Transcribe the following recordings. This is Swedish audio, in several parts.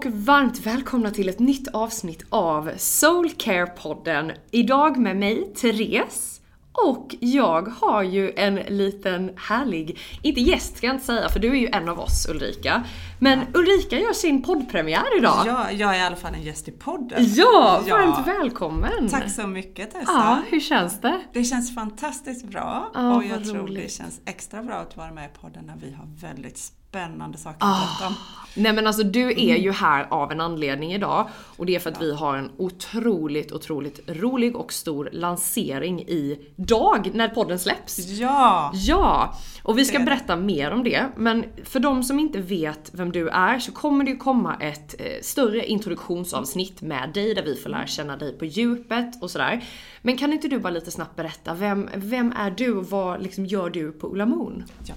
Och varmt välkomna till ett nytt avsnitt av Soulcare-podden. Idag med mig, Therese. Och jag har ju en liten härlig, inte gäst ska jag inte säga för du är ju en av oss Ulrika. Men Ulrika gör sin poddpremiär idag. Ja, jag är i alla fall en gäst i podden. Ja, varmt välkommen! Tack så mycket Tessa. Ja, hur känns det? Det känns fantastiskt bra Ja, och jag tror roligt. det känns extra bra att vara med i podden när vi har väldigt spännande saker Ah. att berätta om. Nej men alltså du är ju här av en anledning idag och det är för att vi har en otroligt, otroligt rolig och stor lansering i dag när podden släpps. Ja! Ja! Och vi ska det. berätta mer om det. Men för de som inte vet vem du är så kommer det ju komma ett eh, större introduktionsavsnitt med dig där vi får lära känna dig på djupet och sådär. Men kan inte du bara lite snabbt berätta, vem, vem är du och vad liksom gör du på Ulla Moon? ja.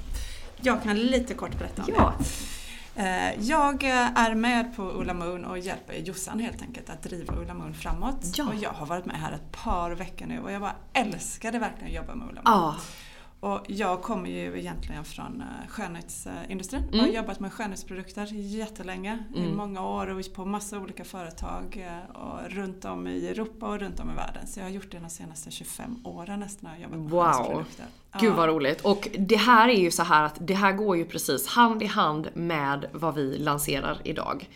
Jag kan lite kort berätta om Ja. det. Eh, Jag är med på Ulla Moon och hjälper Jossan helt enkelt att driva Ulla Moon framåt. Ja. Och jag har varit med här ett par veckor nu och jag bara älskade verkligen att jobba med Ulla Moon. Ja. Och jag kommer ju egentligen från eh, skönhetsindustrin och Mm. har jobbat med skönhetsprodukter jättelänge. I Mm. många år och på massa olika företag eh, och runt om i Europa och runt om i världen. Så jag har gjort det de senaste 25 åren nästan. Har jobbat med Wow. skönhetsprodukter. Gud vad roligt. Och det här är ju så här att det här går ju precis hand i hand med vad vi lanserar idag.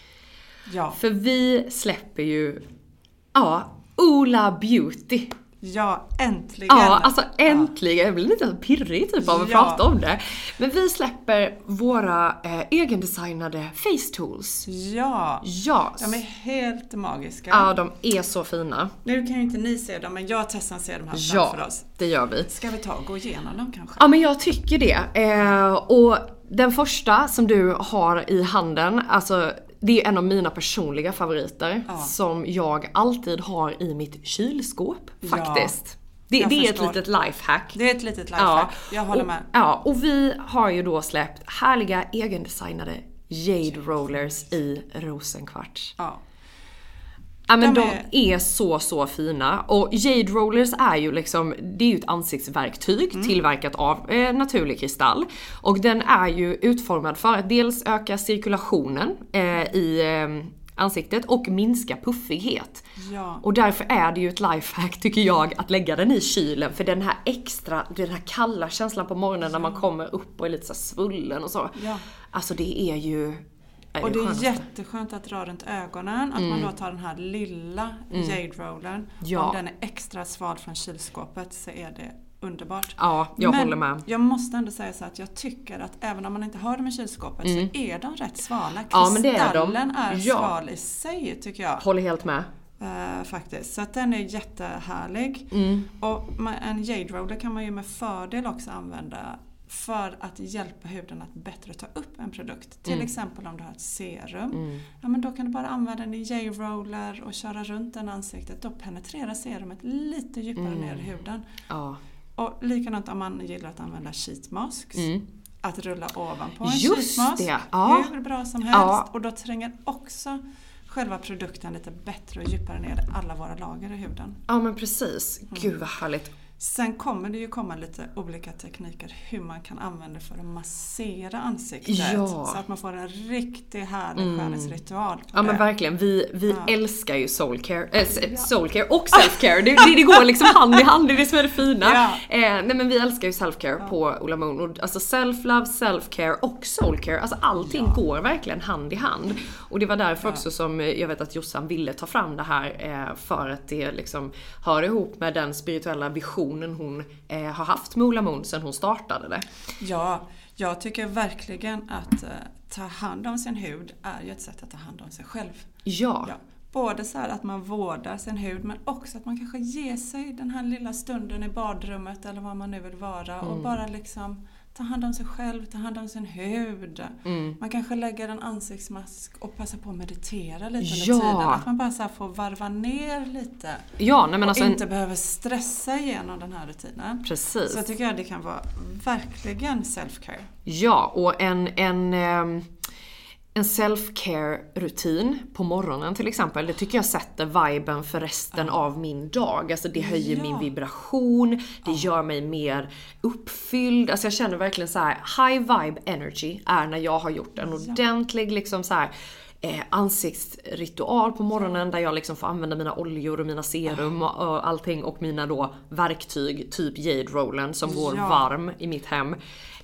Ja, För vi släpper ju, ja, Ola Beauty. Ja äntligen! Ja, alltså äntligen. Jag blir lite pirrig typ av att Ja. prata om det. Men vi släpper våra eh, egendesignade face tools. Ja, Ja. de är helt magiska. Ja, de är så fina. Nu kan ju inte ni se dem men jag och Tessan ser dem här Ja, framför oss. det gör vi. Ska vi ta och gå igenom dem kanske? Ja men jag tycker det. Eh, och den första som du har i handen, alltså det är en av mina personliga favoriter Ja. som jag alltid har i mitt kylskåp Ja, faktiskt. Det, jag det är ett litet lifehack. Det är ett litet lifehack. Jag håller och, med. Ja, och vi har ju då släppt härliga egendesignade Jade Rollers i rosenkvarts. Ja. Ja men de, De är... är- så så fina. Och Jade Rollers är ju liksom, det är ju ett ansiktsverktyg Mm. tillverkat av eh, naturlig kristall. Och den är ju utformad för att dels öka cirkulationen eh, i eh, ansiktet och minska puffighet. Ja. Och därför är det ju ett lifehack tycker jag att lägga den i kylen för den här extra, den här kalla känslan på morgonen när man kommer upp och är lite så svullen och så. Ja. Alltså det är ju... är Och det är jätteskönt att dra runt ögonen, att man då tar den här lilla jade rollern. Mm. Ja. Om den är extra sval från kylskåpet så är det underbart. Ja, jag Men håller med. jag måste ändå säga så att jag tycker att även om man inte har dem i kylskåpet så är de rätt svala. Mm. Ja, är. Kristallen är, Ja. sval i sig tycker jag. Håller helt med. Eh, faktiskt. Så att den är jättehärlig. Mm. Och en jade roller kan man ju med fördel också använda för att hjälpa huden att bättre ta upp en produkt. Till Mm. exempel om du har ett serum. Ja, men då kan du bara använda en jade roller och köra runt den ansiktet. Då penetrerar serumet lite djupare Mm. ner i huden. Ja. Och likadant om man gillar att använda sheet masks. Att rulla ovanpå en Mm. Just sheet mask. det, ja. Hur bra som helst. Ja. Och då tränger också själva produkten lite bättre och djupare ner alla våra lager i huden. Ja men precis. Mm. Gud vad härligt. Sen kommer det ju komma lite olika tekniker hur man kan använda för att massera ansiktet. Ja. Mm. Så att man får en riktigt härlig skönhetsritual. på Ja men verkligen, vi, vi Ja. älskar ju soulcare, äh, s- soulcare och selfcare. Det, det, det går liksom hand i hand, det är det som är det fina. Ja. Eh, nej men vi älskar ju selfcare på Ola Moon. Alltså self-love, self-care och soulcare, alltså allting går verkligen hand i hand. Och det var därför också som eh, jag vet att Jossan ville ta fram det här eh, för att det liksom hör ihop med den spirituella visionen hon eh, har haft med Ola Moon sedan hon startade det. Ja, jag tycker verkligen att eh, ta hand om sin hud är ju ett sätt att ta hand om sig själv. Ja. Ja. Både så här att man vårdar sin hud men också att man kanske ger sig den här lilla stunden i badrummet eller var man nu vill vara Mm. och bara liksom ta hand om sig själv, ta hand om sin hud. Mm. Man kanske lägger en ansiktsmask och passar på att meditera lite under Ja. tiden. Att man bara så får varva ner lite. Ja, nej men och alltså en, inte behöver stressa igenom den här rutinen. Precis. Så jag tycker jag det kan vara verkligen self-care. Ja, och en, en, ehm, en self-care rutin på morgonen till exempel, det tycker jag sätter viben för resten av min dag. Alltså det höjer Ja. min vibration, det gör mig mer uppfylld. Alltså jag känner verkligen så här: high vibe energy är när jag har gjort en ordentlig liksom så här eh, ansiktsritual på morgonen där jag liksom får använda mina oljor och mina serum och, och allting och mina då verktyg, typ jade rollen som går Ja. varm i mitt hem.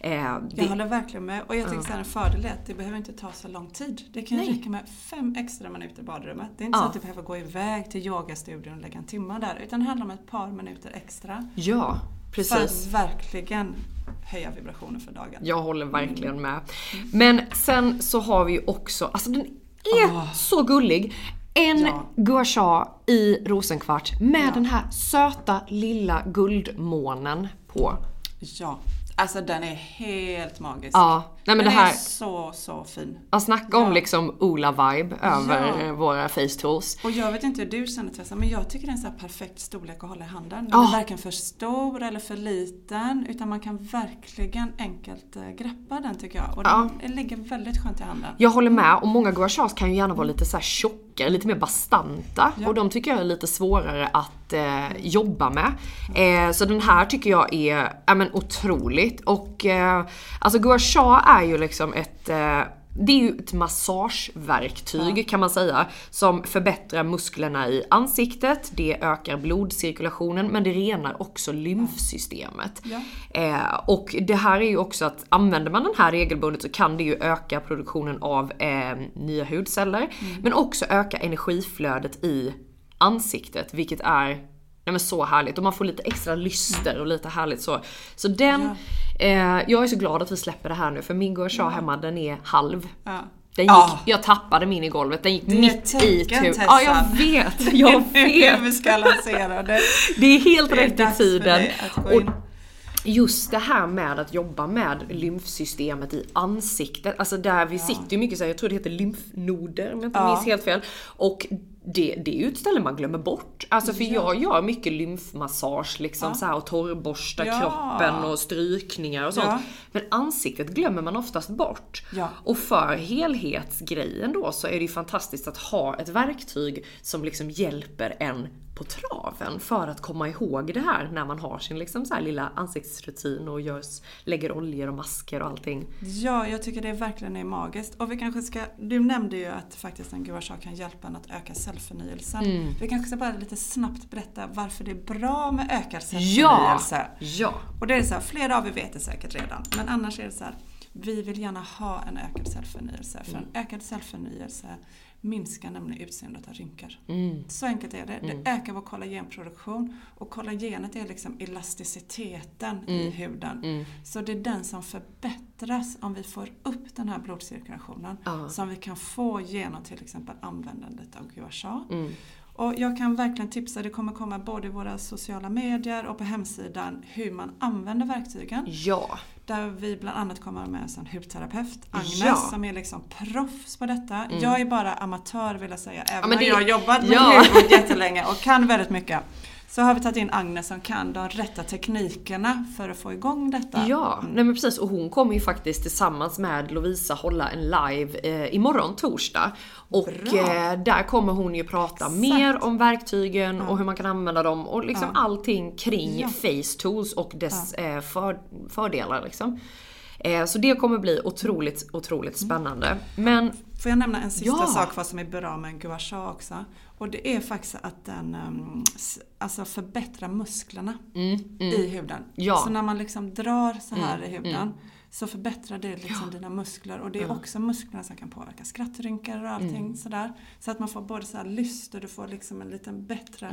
Eh, Jag det, håller verkligen med. Och jag tycker här, en fördel är att det behöver inte ta så lång tid. Det kan Nej. räcka med fem extra minuter i badrummet. Det är inte Ja. så att du behöver gå iväg till yogastudion och lägga en timme där. Utan det handlar om ett par minuter extra. ja, För precis. att verkligen höja vibrationen för dagen. Jag håller verkligen med. Men sen så har vi ju också, alltså den är så gullig. En Ja. gua sha i rosenkvart med den här söta lilla guldmånen på. Ja, alltså den är helt magisk. Ja, nej men den det här- är så, så fin. Ja, snacka om Ja. liksom Ola-vibe över Ja. våra face tools. Och jag vet inte hur du känner Tessa, men jag tycker det är en så här perfekt storlek att hålla i handen. Den Ja. är varken för stor eller för liten, utan man kan verkligen enkelt eh, greppa den tycker jag. Och Ja. den ligger väldigt skönt i handen. Jag håller med och många gua shas kan ju gärna vara lite så här tjockare, lite mer bastanta Ja. och de tycker jag är lite svårare att eh, jobba med. Eh, så den här tycker jag är ja, men otroligt och eh, alltså gua sha är ju liksom ett eh, det är ju ett massageverktyg kan man säga som förbättrar musklerna i ansiktet, det ökar blodcirkulationen men det renar också lymfsystemet. Ja. Eh, och det här är ju också att använder man den här regelbundet så kan det ju öka produktionen av eh, nya hudceller men också öka energiflödet i ansiktet vilket är Nej men så härligt och man får lite extra lyster och lite härligt så. Så den, eh, jag är så glad att vi släpper det här nu för min gua hemma den är halv. Ja. Den gick, Ja. Jag tappade min i golvet, den gick Det mitt i tur. Tessa. Ja jag vet, jag vi vet. ska lansera det. Det är helt Det är rätt i tiden. Just det här med att jobba med lymfsystemet i ansiktet, alltså där vi sitter ju mycket så här, jag tror det heter lymfnoder om jag inte Ja. minns helt fel. Och det, det är ett ställe man glömmer bort. Alltså för jag gör mycket lymfmassage liksom Ja. så här och torrborstar Ja. kroppen och strykningar och sånt. Ja. Men ansiktet glömmer man oftast bort. Ja. Och för helhetsgrejen då så är det ju fantastiskt att ha ett verktyg som liksom hjälper en på traven för att komma ihåg det här när man har sin liksom så lilla ansiktsrutin och görs, lägger oljor och masker och allting. Ja, jag tycker det verkligen är magiskt. Och vi kanske ska, du nämnde ju att faktiskt en gua kan hjälpa en att öka cellförnyelsen. Mm. Vi kanske ska bara lite snabbt berätta varför det är bra med ökad Ja! cellförnyelse. Ja! Och det är så här, flera av er vet det säkert redan. Men annars är det så här, vi vill gärna ha en ökad cellförnyelse. För Mm. en ökad cellförnyelse minskar nämligen utseendet av rynkor. Mm. Så enkelt är det. Det ökar vår kollagenproduktion. Och kollagenet är liksom elasticiteten i huden. Mm. Så det är den som förbättras om vi får upp den här blodcirkulationen. Ja. Som vi kan få genom till exempel användandet av gua sha. Mm. Och jag kan verkligen tipsa, det kommer komma både i våra sociala medier och på hemsidan hur man använder verktygen. Ja! Där vi bland annat kommer med en hudterapeut, Agnes, Ja. som är liksom proffs på detta. Jag är bara amatör vill jag säga, även men om det- jag har jobbat med Ja. hud jättelänge och kan väldigt mycket. Så har vi tagit in Agnes som kan de rätta teknikerna för att få igång detta. Ja, nej men precis. Och hon kommer ju faktiskt tillsammans med Lovisa hålla en live eh, imorgon torsdag. Och eh, där kommer hon ju prata Exakt. mer om verktygen och hur man kan använda dem och liksom allting kring Ja. face tools och dess eh, för, fördelar liksom. Eh, så det kommer bli otroligt, otroligt spännande. Men Får jag nämna en sista Ja. sak vad som är bra med en gua sha också? Och det är faktiskt att den s- alltså förbättrar musklerna i huden. Mm, Ja. Mm, Så när man liksom drar så här i huden så förbättrar det liksom dina muskler. Och det är också musklerna som kan påverka skrattrynkor och allting Mm. sådär. Så att man får både så här lyst och du får liksom en liten bättre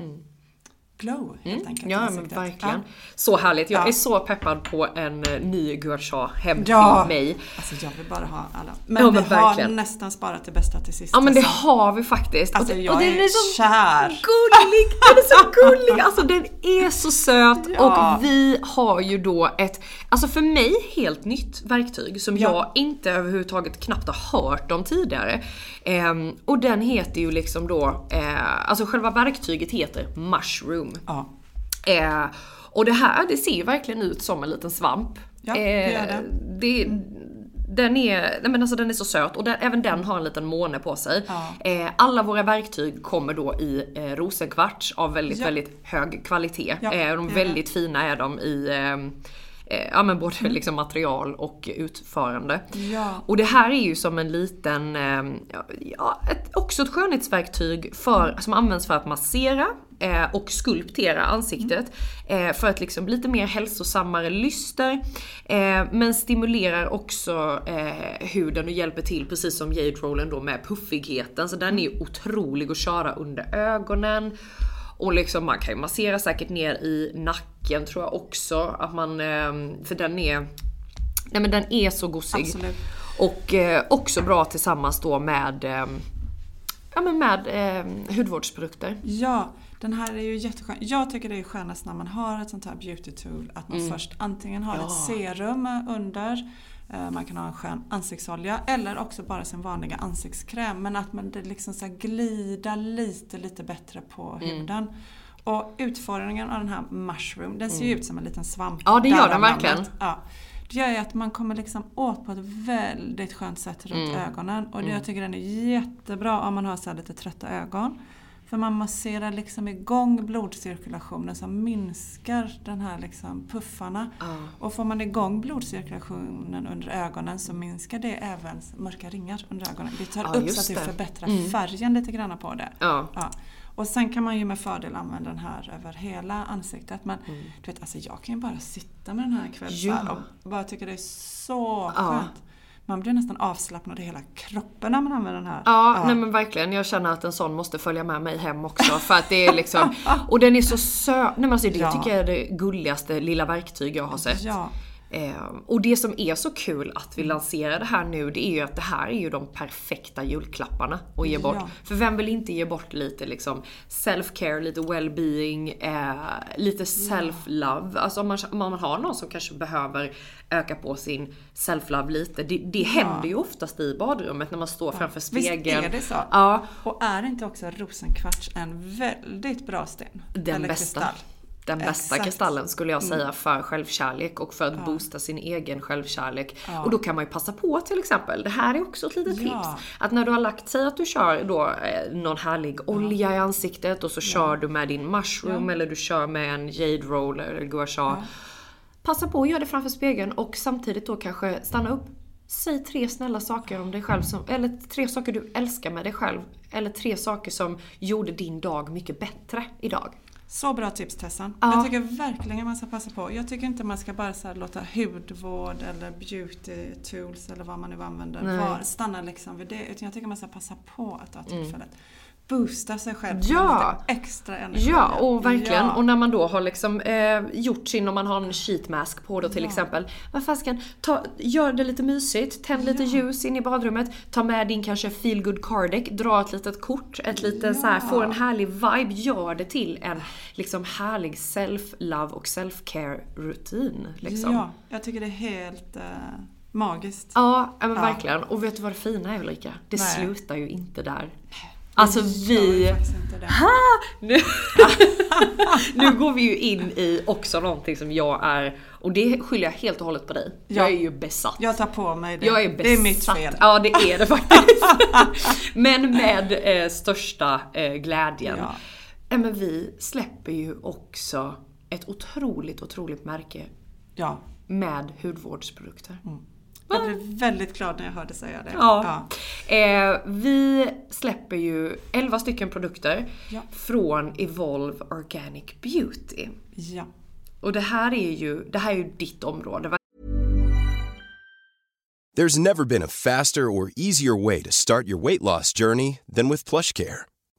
glow helt enkelt. Mm. Ja men verkligen. Ja. Så härligt. Jag Ja. är så peppad på en eh, ny gua sha hem Ja. till mig. Alltså jag vill bara ha alla. Men, Ja, vi men har verkligen. nästan sparat det bästa till sist. Ja men det alltså. har vi faktiskt. Alltså och, det, jag och den är, är så kär. gullig! Den är så gullig! Alltså den är så söt och vi har ju då ett, alltså för mig helt nytt verktyg som Ja. jag inte överhuvudtaget knappt har hört om tidigare. Ehm, och den heter ju liksom då, eh, alltså själva verktyget heter Mushroom. Ja. Eh, och det här, det ser ju verkligen ut som en liten svamp. Ja, det gör det. det den är, nej men alltså den är så söt och den, även den har en liten måne på sig. Ja. Eh, alla våra verktyg kommer då i eh, rosenkvarts av väldigt, Ja. väldigt hög kvalitet. Ja, eh, de väldigt fina är de i eh, ja, men både Mm. liksom material och utförande. Ja. Och det här är ju som en liten, eh, ja, ett, också ett skönhetsverktyg för, som används för att massera eh, och skulptera ansiktet. Eh, för att liksom lite mer hälsosammare lyster. Eh, men stimulerar också eh, huden och hjälper till precis som Jade Rollen då med puffigheten. Så den är ju otrolig att köra under ögonen. Och liksom man kan ju massera säkert ner i nacken tror jag också. Att man, eh, för den är Nej men den är så gosig. Absolut. Och eh, också bra tillsammans då med, eh, ja, men med eh, hudvårdsprodukter. Ja, den här är ju jätteskön. Jag tycker det är skönast när man har ett sånt här beauty tool att man först antingen har ett serum under, man kan ha en skön ansiktsolja eller också bara sin vanliga ansiktskräm. Men att man liksom så glider lite, lite bättre på huden. Och utformningen av den här mushroom, den ser ju ut som en liten svamp. Ja, det gör den verkligen. Ja. Det gör ju att man kommer liksom åt på ett väldigt skönt sätt runt ögonen. Och det, jag tycker den är jättebra om man har så lite trötta ögon. För man masserar liksom igång blodcirkulationen som minskar den här liksom puffarna. Och får man igång blodcirkulationen under ögonen så minskar det även mörka ringar under ögonen. Det tar Ja, upp så att det förbättrar färgen lite grann på det. Ja. Ja. Och sen kan man ju med fördel använda den här över hela ansiktet. Men du vet, alltså jag kan ju bara sitta med den här här Ja. och bara tycka det är så skönt. Man blir nästan avslappnad i hela kroppen när man använder den här. Ja, nej men verkligen. Jag känner att en sån måste följa med mig hem också. För att det är liksom, och den är så söt. Nej men alltså det Ja. tycker jag är det gulligaste lilla verktyg jag har sett. Ja. Eh, och det som är så kul att vi lanserar det här nu, det är ju att det här är ju de perfekta julklapparna att ge bort. Ja. För vem vill inte ge bort lite liksom self-care, lite well-being, eh, lite self-love. Alltså om man, om man har någon som kanske behöver öka på sin self-love lite. Det, det händer ju oftast i badrummet när man står framför spegeln. Visst är det så? Ja, Och är inte också rosenkvarts en väldigt bra sten? den Eller bästa. kristall? Den bästa Exakt. Mm. kristallen skulle jag säga för självkärlek och för att boosta sin egen självkärlek. Och då kan man ju passa på till exempel, det här är också ett litet Ja. tips. Att när du har lagt, säg att du kör då eh, någon härlig olja i ansiktet och så kör du med din mushroom eller du kör med en jade roller eller gua sha. Passa på att göra det framför spegeln och samtidigt då kanske stanna upp. Säg tre snälla saker om dig själv, som, eller tre saker du älskar med dig själv. Eller tre saker som gjorde din dag mycket bättre idag. Så bra tips Tessan. Ja. Jag tycker verkligen man ska passa på. Jag tycker inte man ska bara så låta hudvård eller beauty tools eller vad man nu använder Nej. var, stanna liksom vid det. Utan jag tycker man ska passa på att ta tillfället. Boosta sig själv med Ja. lite extra energi. Ja, och verkligen. Ja. Och när man då har liksom eh, gjort sin, om man har en sheet mask på då till exempel. Vad fasken, ta, gör det lite mysigt, tänd lite ljus in i badrummet, ta med din kanske feel good card deck, dra ett litet kort, ett litet så här, få en härlig vibe, gör det till en liksom härlig self-love och self-care rutin. Liksom. Ja, jag tycker det är helt eh, magiskt. Ja, ja, men Ja. verkligen. Och vet du vad det fina är Ulrika? Det Nej. slutar ju inte där. Alltså vi... det. Nu, nu går vi ju in i också någonting som jag är, och det skyller jag helt och hållet på dig. Ja. Jag är ju besatt. Jag tar på mig det. Jag är besatt. det är mitt fel. Ja det är det faktiskt. men med eh, största eh, glädjen. Ja. Ja. Men vi släpper ju också ett otroligt, otroligt märke Ja. med hudvårdsprodukter. Jag blev väldigt glad när jag hörde säga det. Ja. Eh, vi släpper ju 11 stycken produkter Ja. från Evolve Organic Beauty. ja. Och det här är ju, det här är ju ditt område. va? There's never been a faster or easier way to start your weight loss journey than with PlushCare.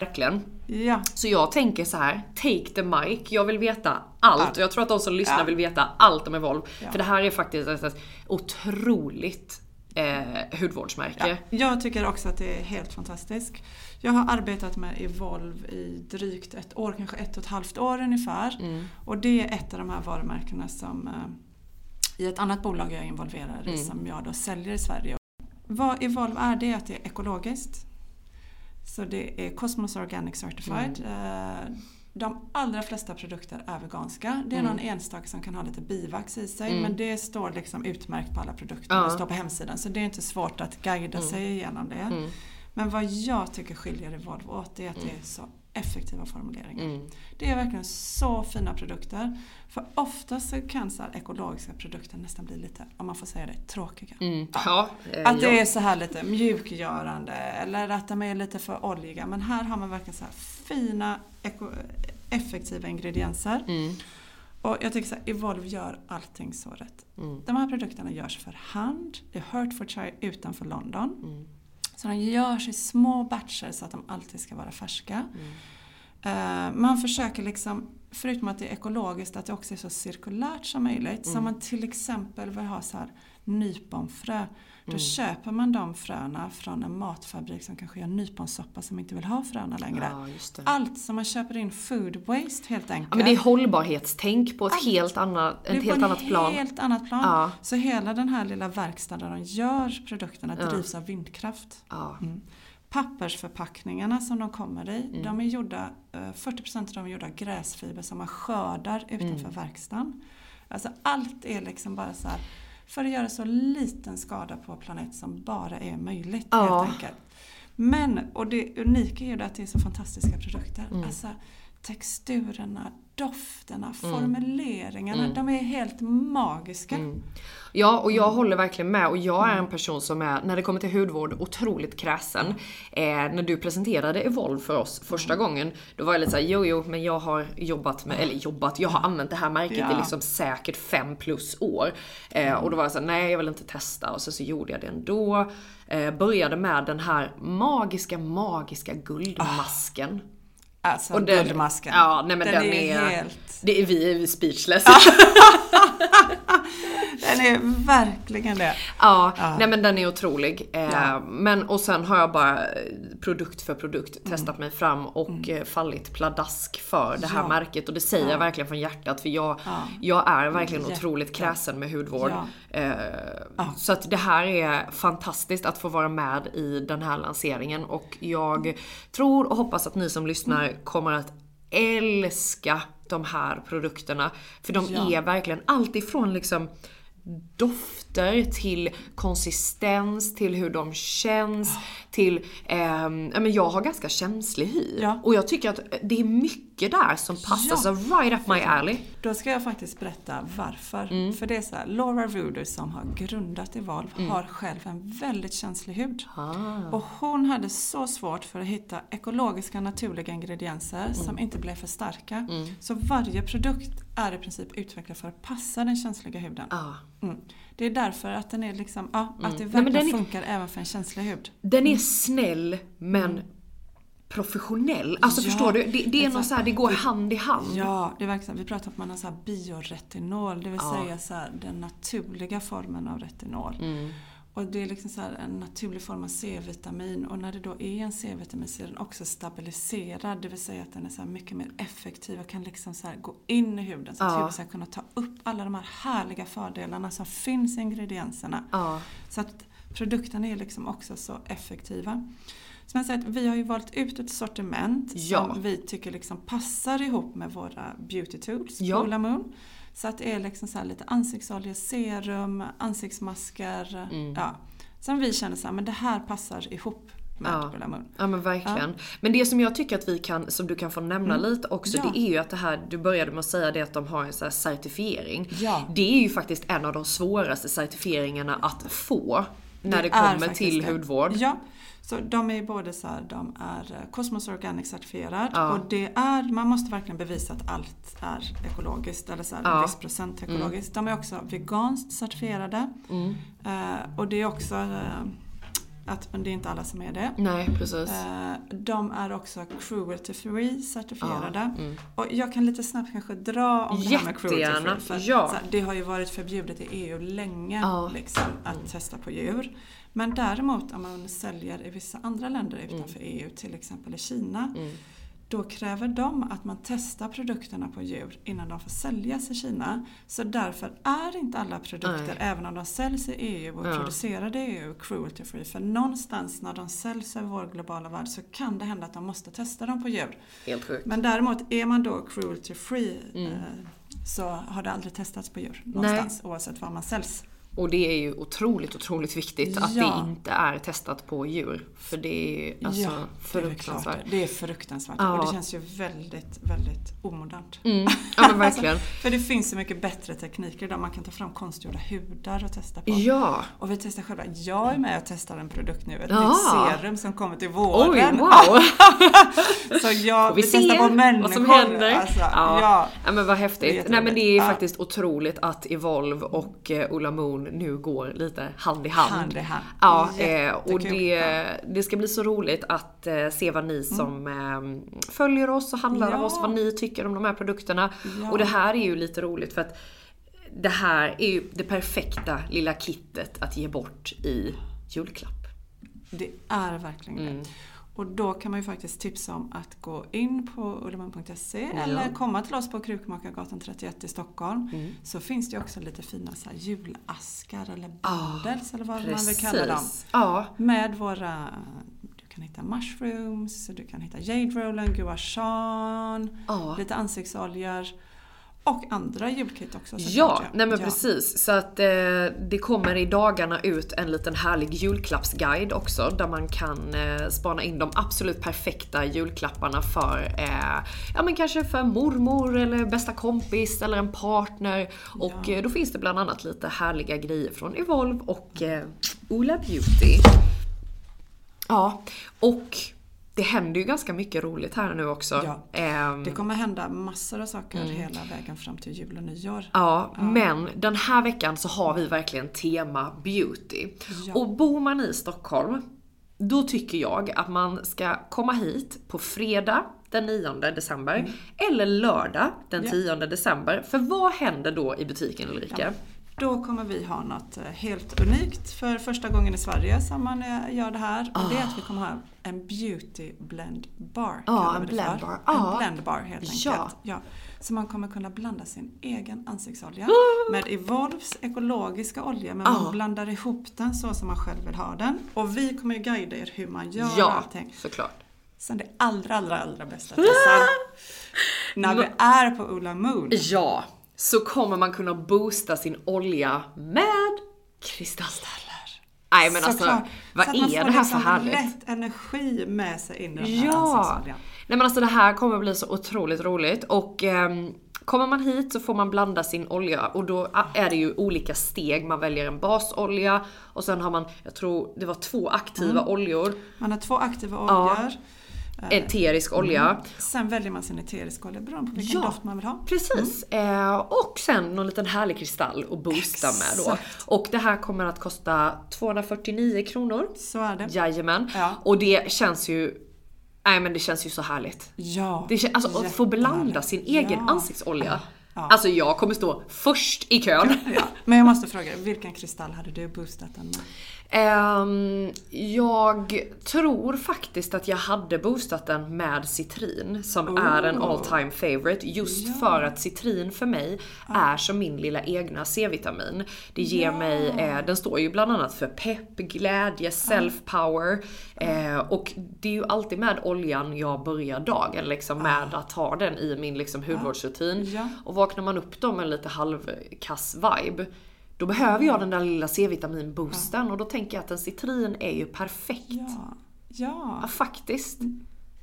Verkligen. Ja. Så jag tänker så här, take the mic. Jag vill veta allt och jag tror att de som lyssnar Ja. vill veta allt om Evolve. Ja. För det här är faktiskt ett, otroligt eh, hudvårdsmärke. Ja, jag tycker också att det är helt fantastiskt. Jag har arbetat med Evolve i drygt ett år, kanske ett och ett halvt år ungefär. Och det är ett av de här varumärkena som eh, i ett annat bolag jag är involverad i som jag då säljer i Sverige. Vad Evolve är, det är att det är ekologiskt. Så det är Cosmos Organic Certified. Eh, De allra flesta produkter är veganska. Det är någon enstaka som kan ha lite bivax i sig men det står liksom utmärkt på alla produkter. Ja. Det står på hemsidan så det är inte svårt att guida sig igenom det. Men vad jag tycker skiljer Evolve åt det är att det är så effektiva formuleringar. Det är verkligen så fina produkter. För ofta så kan så här ekologiska produkter nästan bli lite, om man får säga det, tråkiga. Mm. Ja, eh, Att det är så här lite mjukgörande eller att de är lite för oljiga. Men här har man verkligen så här fina, effektiva ingredienser. Mm. Och jag tycker så här, Evolve gör allting så rätt. Mm. De här produkterna görs för hand i Hertfordshire utanför London. Mm. Så de görs i små batcher så att de alltid ska vara färska. Mm. Eh, man försöker liksom, förutom att det är ekologiskt, att det också är så cirkulärt som möjligt. Så om man till exempel vill ha så här nyponfrö, då köper man de fröna från en matfabrik som kanske gör nyponsoppa som inte vill ha fröna längre. Ja. Allt som man köper in food waste helt enkelt. Ja, men det är hållbarhetstänk på ett helt annat, Det är ett helt en annat plan. helt annat plan. Ja. Så hela den här lilla verkstaden där de gör produkterna drivs av vindkraft. Ja. Mm. Pappersförpackningarna som de kommer i, Mm. de är gjorda, eh, 40% av dem är gjorda av gräsfiber som man skördar utanför Mm. verkstaden. Alltså allt är liksom bara så här, för att göra så liten skada på planet som bara är möjligt Ja. helt enkelt. Men, och det unika är ju att det är så fantastiska produkter. Mm. Alltså texturerna, dofterna, formuleringarna, de är helt magiska. Mm. Ja, och jag håller verkligen med. Och jag är en person som är, när det kommer till hudvård, otroligt kräsen. Eh, när du presenterade Evolve för oss första gången, då var jag lite såhär, jo jo, men jag har jobbat med, eller jobbat, jag har använt det här märket Ja. i liksom säkert fem plus år. Eh, och då var jag såhär, nej jag vill inte testa. Och så, så gjorde jag det ändå. Eh, började med den här magiska, magiska guldmasken. Alltså Och den- guldmasken. Ja, nej men den, den, är, är helt... Det är vi är speechless. Den är verkligen det. Ja, nej men den är otrolig. Eh, Ja. Men och sen har jag bara eh, produkt för produkt Mm. testat mig fram och eh, fallit pladask för det här Ja. märket. Och det säger jag verkligen från hjärtat för jag, Ja. jag är verkligen Jätte. otroligt kräsen med hudvård. Ja. Så att det här är fantastiskt att få vara med i den här lanseringen och jag tror och hoppas att ni som lyssnar Mm. kommer att älska de här produkterna. För de Ja. är verkligen allt ifrån liksom dofter till konsistens, till hur de känns, till... ja men jag har ganska känslig hy. Ja. Och jag tycker att det är mycket där som passar, Ja. så right up my alley. Då ska jag faktiskt berätta varför. Mm. För det är så här, Laura Ruder som har grundat Evolve Mm. har själv en väldigt känslig hud. Ah. Och hon hade så svårt för att hitta ekologiska naturliga ingredienser Mm. som inte blev för starka. Så varje produkt är i princip utvecklad för att passa den känsliga huden. Ja. Mm. Det är därför att den är liksom, ja, att det Mm. Nej, verkligen den är- funkar även för en känslig hud. Den är snäll men professionell. Alltså Mm. Ja. förstår du? Det, det är något så här, det går hand i hand. Ja, det är verkligen. Vi pratar om att man har så här bioretinol, det vill Ja. säga så här, den naturliga formen av retinol. Mm. Och det är liksom så en naturlig form av C-vitamin och när det då är en C-vitamin så är den också stabiliserad. Det vill säga att den är så mycket mer effektiv och kan liksom så gå in i huden så att Ja. huden ska kunna ta upp alla de här härliga fördelarna som finns i ingredienserna. Ja. Så att produkterna är liksom också så effektiva. Som jag säger, att vi har ju valt ut ett sortiment Ja. som vi tycker liksom passar ihop med våra beauty tools Ja. på Ola Moon. Så att det är liksom så lite ansiktsolja, serum, ansiktsmasker. Mm. Ja, som vi känner så här, men det här passar ihop med Ja. Ja men verkligen. Men det som jag tycker att vi kan, som du kan få nämna lite också, Mm. Ja. det är ju att det här, du började med att säga det att de har en så här certifiering. Ja. Det är ju faktiskt en av de svåraste certifieringarna att få när det, är kommer till det. hudvård. Ja, så de är både så här, de är eh, Cosmos Organic certifierad Ja. och det är, man måste verkligen bevisa att allt är ekologiskt eller så här, Ja. viss procent ekologiskt. De är också veganskt certifierade Mm. Eh, och det är också eh, att, men det är inte alla som är det. Nej, precis. Eh, De är också cruelty free certifierade. Ja, mm. Och jag kan lite snabbt kanske dra om det här med cruelty Jättegärna, free. För ja. det har ju varit förbjudet i EU länge Ja. liksom, att testa på djur. Men däremot om man säljer i vissa andra länder utanför EU, till exempel i Kina, då kräver de att man testar produkterna på djur innan de får säljas i Kina. Så därför är inte alla produkter, Nej. även om de säljs i EU och Ja. producerade i EU, cruelty free. För någonstans när de säljs över vår globala värld så kan det hända att de måste testa dem på djur. Helt sjukt. Men däremot är man då cruelty free Mm. eh, så har det aldrig testats på djur någonstans oavsett var man säljs. Och det är ju otroligt, otroligt viktigt att Ja. det inte är testat på djur. För det är alltså ja, det är fruktansvärt. Det är fruktansvärt Ja. och det känns ju väldigt, väldigt omodernt. Mm. Ja men verkligen. Alltså, för det finns så mycket bättre tekniker idag. Man kan ta fram konstgjorda hudar och testa på. Ja. Och vi testar själva. Jag är med och testar en produkt nu. Ett Ja. nytt serum som kommer till våren. Oj, wow! så jag Får vi vi testar på människor. vad som händer. Alltså, ja. ja. men vad häftigt. Nej men det är faktiskt otroligt att Evolve och eh, Ulla Moon nu går lite hand i hand. Hand i hand. Ja, eh, och det, det ska bli så roligt att eh, se vad ni som eh, följer oss och handlar av Ja. oss, vad ni tycker om de här produkterna. Ja. Och det här är ju lite roligt för att det här är ju det perfekta lilla kittet att ge bort i julklapp. Det är verkligen Mm. Och då kan man ju faktiskt tipsa om att gå in på ulleman.se eller komma till oss på Krukmakargatan 31 i Stockholm. Mm. Så finns det ju också lite fina så julaskar eller bundles eller vad man vill Ah, Precis. kalla dem. Ja, Med våra, du kan hitta mushrooms, du kan hitta jade rollen, gua shan, Ja. lite ansiktsoljor och andra julkit också Ja, nej men Ja. precis. Så att eh, det kommer i dagarna ut en liten härlig julklappsguide också där man kan eh, spana in de absolut perfekta julklapparna för, eh, ja men kanske för mormor eller bästa kompis eller en partner. Och eh, då finns det bland annat lite härliga grejer från Evolve och eh, Ola Beauty. Ja, och det händer ju ganska mycket roligt här nu också. Ja. Ehm, Det kommer hända massor av saker Mm. hela vägen fram till jul och nyår. Ja, men den här veckan så har vi verkligen tema beauty. Ja. Och bor man i Stockholm, då tycker jag att man ska komma hit på fredag den 9 december eller lördag den Mm. Ja. 10 december. För vad händer då i butiken Ulrika? Då kommer vi ha något eh, helt unikt för första gången i Sverige som man eh, gör det här. Och det är att vi kommer ha en beauty blend bar. Ja, kallar en blend bar. Ja. En blend bar helt enkelt. Ja. Ja. Så man kommer kunna blanda sin egen ansiktsolja med Evolves ekologiska olja. Men man blandar ihop den så som man själv vill ha den. Och vi kommer ju guida er hur man gör Ja, allting. såklart. Sen det allra, allra, allra bästa Tessa. När vi är på Ola Moon. Ja, så kommer man kunna boosta sin olja med kristallställer. Nej men alltså, Såklart. vad så att man är får det här liksom för härligt? lätt energi med sig in i den här Ja! Nej men alltså det här kommer bli så otroligt roligt och ehm, kommer man hit så får man blanda sin olja och då är det ju olika steg. Man väljer en basolja och sen har man, jag tror det var två aktiva Mm. oljor. Man har två aktiva Ja. Oljor. Eterisk olja. Sen väljer man sin eteriska olja beroende på vilken Ja. doft man vill ha. Precis. Eh, och sen någon liten härlig kristall att boosta med då. Exakt. Och det här kommer att kosta 249 kronor. Så är det. Jajamän. Ja. Och det känns ju Nej men det känns ju så härligt. Ja. Det kän, alltså att få blanda sin egen Ja. ansiktsolja. Ja. Alltså jag kommer stå först i kön. Ja. Men jag måste fråga, vilken kristall hade du boostat den med? Ehm, jag tror faktiskt att jag hade boostat den med citrin som är en all time favorite. Just för att citrin för mig är som min lilla egna C-vitamin. Det ger mig, eh, den står ju bland annat för pepp, glädje, self-power. Eh, och det är ju alltid med oljan jag börjar dagen liksom med att ha den i min liksom hudvårdsrutin. Ja. Och vaknar man upp då med en lite halvkass vibe då behöver jag den där lilla C-vitaminboosten och då tänker jag att en citrin är ju perfekt. Ja. Ja, Ja, faktiskt.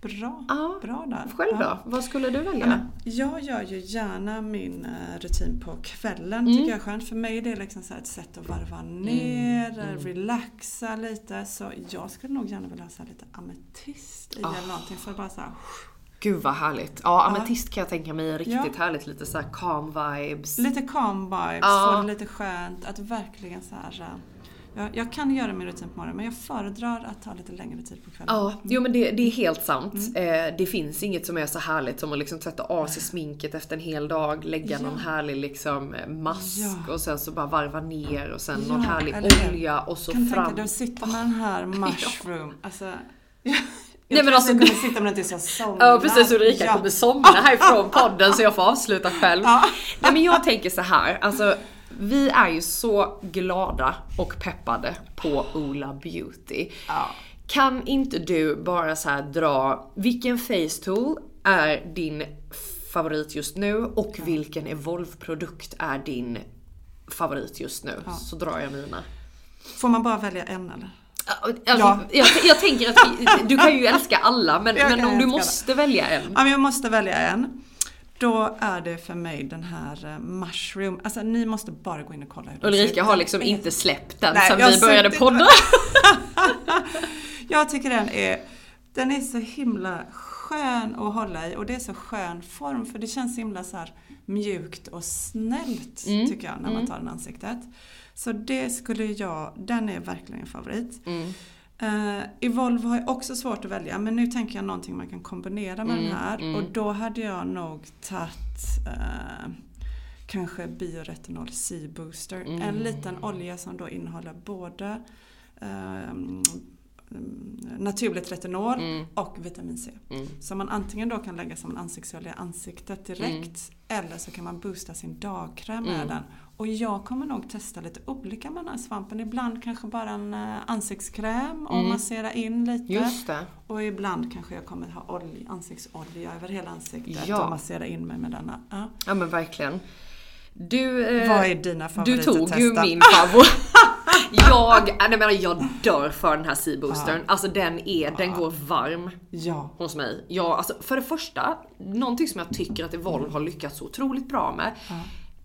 bra. Ja. Bra där. Själv Ja. då? Vad skulle du Ja, välja? Jag gör ju gärna min eh, rutin på kvällen, Mm. tycker jag är skönt. För mig är det liksom så ett sätt att varva ner, Mm. eh, relaxa lite. Så jag skulle nog gärna vilja ha lite ametist i Ah. eller någonting för att bara så här, Gud vad härligt. Ja, ametist kan jag tänka mig riktigt Ja. härligt. Lite så calm vibes. Lite calm vibes, Ja. få det lite skönt. Att verkligen så här, eh, Jag, jag kan göra min rutin på morgonen men jag föredrar att ta lite längre tid på kvällen. Ja, jo men det, det är helt sant. Mm. Eh, det finns inget som är så härligt som att liksom tvätta av sig sminket efter en hel dag, lägga någon härlig liksom eh, mask Ja. och sen så bara varva ner och sen Ja, någon härlig olja och så kan fram. tänka dig att sitta med den här mushroom. Alltså, jag Nej, men alltså, jag sitta med den tills jag somnar. Ja precis, Ulrika Ja. kommer somna härifrån podden så jag får avsluta själv. Nej men jag tänker så här, alltså vi är ju så glada och peppade på Ola Beauty. Kan inte du bara så här dra, vilken face tool är din favorit just nu och vilken Evolve-produkt är din favorit just nu? Så drar jag mina. Får man bara välja en eller? Alltså, Ja. jag, jag tänker att du kan ju älska alla men, men om du måste välja en. Ja, men jag måste välja en. Då är det för mig den här eh, mushroom. Alltså ni måste bara gå in och kolla hur den Ulrika har liksom inte släppt den Nej, sen vi började podda. Jag tycker den är, den är så himla skön att hålla i och det är så skön form för det känns så himla så här mjukt och snällt Mm. tycker jag när man tar den ansiktet. Så det skulle jag, den är verkligen en favorit. Mm. Uh, Evolve har jag också svårt att välja men nu tänker jag någonting man kan kombinera med Mm, den här och då hade jag nog tagit eh, kanske bioretinol C-booster. Mm. En liten olja som då innehåller både mm, naturligt retinol Mm. och vitamin C. Som man antingen då kan lägga som en ansiktsolja i ansiktet direkt eller så kan man boosta sin dagkräm med den. Och jag kommer nog testa lite olika med den här svampen. Ibland kanske bara en eh, ansiktskräm och massera in lite. Och ibland kanske jag kommer ha olja, ansiktsolja över hela ansiktet Ja. och massera in mig med denna. Ja. Ja men verkligen. Du, eh, Vad är dina du favoriter tog att ju min favorit. jag, nej, men jag dör för den här C-boostern. Alltså den är, den går varm Ja. hos mig. Ja, alltså för det första, någonting som jag tycker att Evolve har lyckats så otroligt bra med.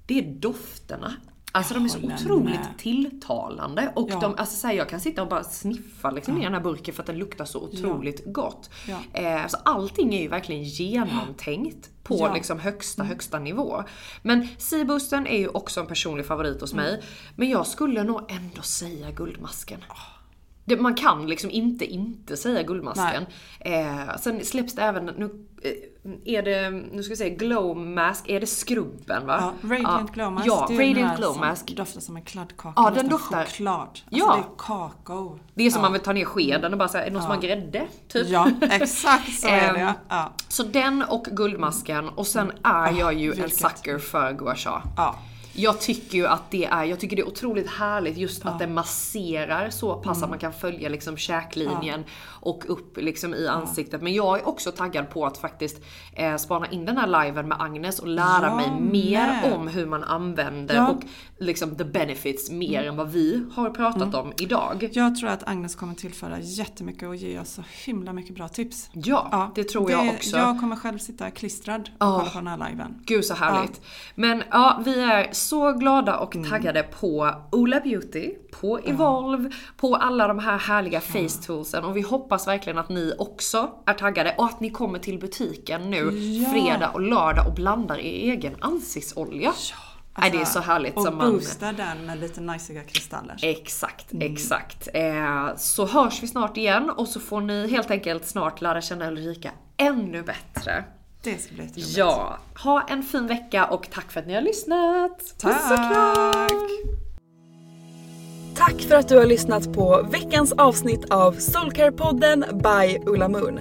Det är dofterna. Alltså de är så otroligt med. tilltalande. Och Ja. de, alltså så här, jag kan sitta och bara sniffa liksom i den här burken för att den luktar så otroligt gott. Ja. Eh, så allting är ju verkligen genomtänkt på Ja. liksom högsta, högsta nivå. Men Seaboostern är ju också en personlig favorit hos mig. Men jag skulle nog ändå säga Guldmasken. Det, man kan liksom inte inte säga Guldmasken. Eh, sen släpps det även, nu eh, är det, nu ska vi säga Glow Mask, är det skrubben va? Ja, Radiant Glow Mask. Ja, det är Radiant Glow som Mask. doftar som en kladdkaka. Ja, den doftar- choklad. Alltså Ja. det är kakao. Det är som ja. man vill ta ner skeden och bara säga, är det någon som har grädde? Typ. Ja, exakt så är det. Ehm, Ja. Så den och Guldmasken och sen är jag ju en vilket. sucker för gua sha. Ja. Jag tycker ju att det är, jag tycker det är otroligt härligt just att den masserar så pass Mm. att man kan följa liksom käklinjen och upp liksom i ansiktet. Men jag är också taggad på att faktiskt eh, spana in den här liven med Agnes och lära Jag mig mer med. om hur man använder Ja. Mm. och liksom the benefits mer än vad vi har pratat om idag. Jag tror att Agnes kommer tillföra jättemycket och ge oss så himla mycket bra tips. Ja, det tror jag också. Jag kommer själv sitta klistrad och Ja. kolla på den här liven. Gud så härligt. Men ja, vi är så glada och taggade på Ola Beauty, på Evolve, på alla de här härliga face toolsen och vi hoppas verkligen att ni också är taggade och att ni kommer till butiken nu Ja. fredag och lördag och blandar er egen ansiktsolja. Nej, det är så härligt och som man... boosta den med lite najsiga kristaller. Exakt, exakt. Eh, så hörs vi snart igen och så får ni helt enkelt snart lära känna Ulrika ännu bättre. Det ska bli jätteroligt. Ja, ha en fin vecka och tack för att ni har lyssnat. Puss och kram! Tack! Tack för att du har lyssnat på veckans avsnitt av Soulcare-podden by Ulla Moon.